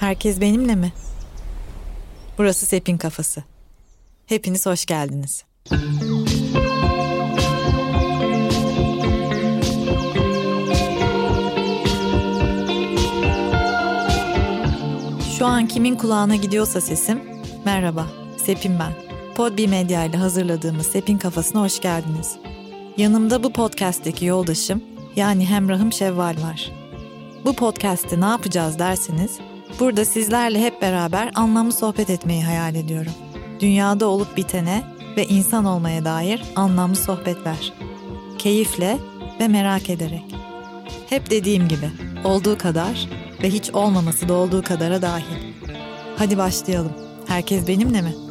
Herkes benimle mi? Burası Sepin Kafası. Hepiniz hoş geldiniz. Şu an kimin kulağına gidiyorsa sesim, merhaba, Sepin ben. Podbi Medya ile hazırladığımız Sepin Kafası'na hoş geldiniz. Yanımda bu podcast'teki yoldaşım, yani Hemrahım Şevval var. Bu podcast'te ne yapacağız derseniz, burada sizlerle hep beraber anlamlı sohbet etmeyi hayal ediyorum. Dünyada olup bitene ve insan olmaya dair anlamlı sohbetler. Keyifle ve merak ederek. Hep dediğim gibi, olduğu kadar ve hiç olmaması da olduğu kadara dahil. Hadi başlayalım. Herkes benimle mi?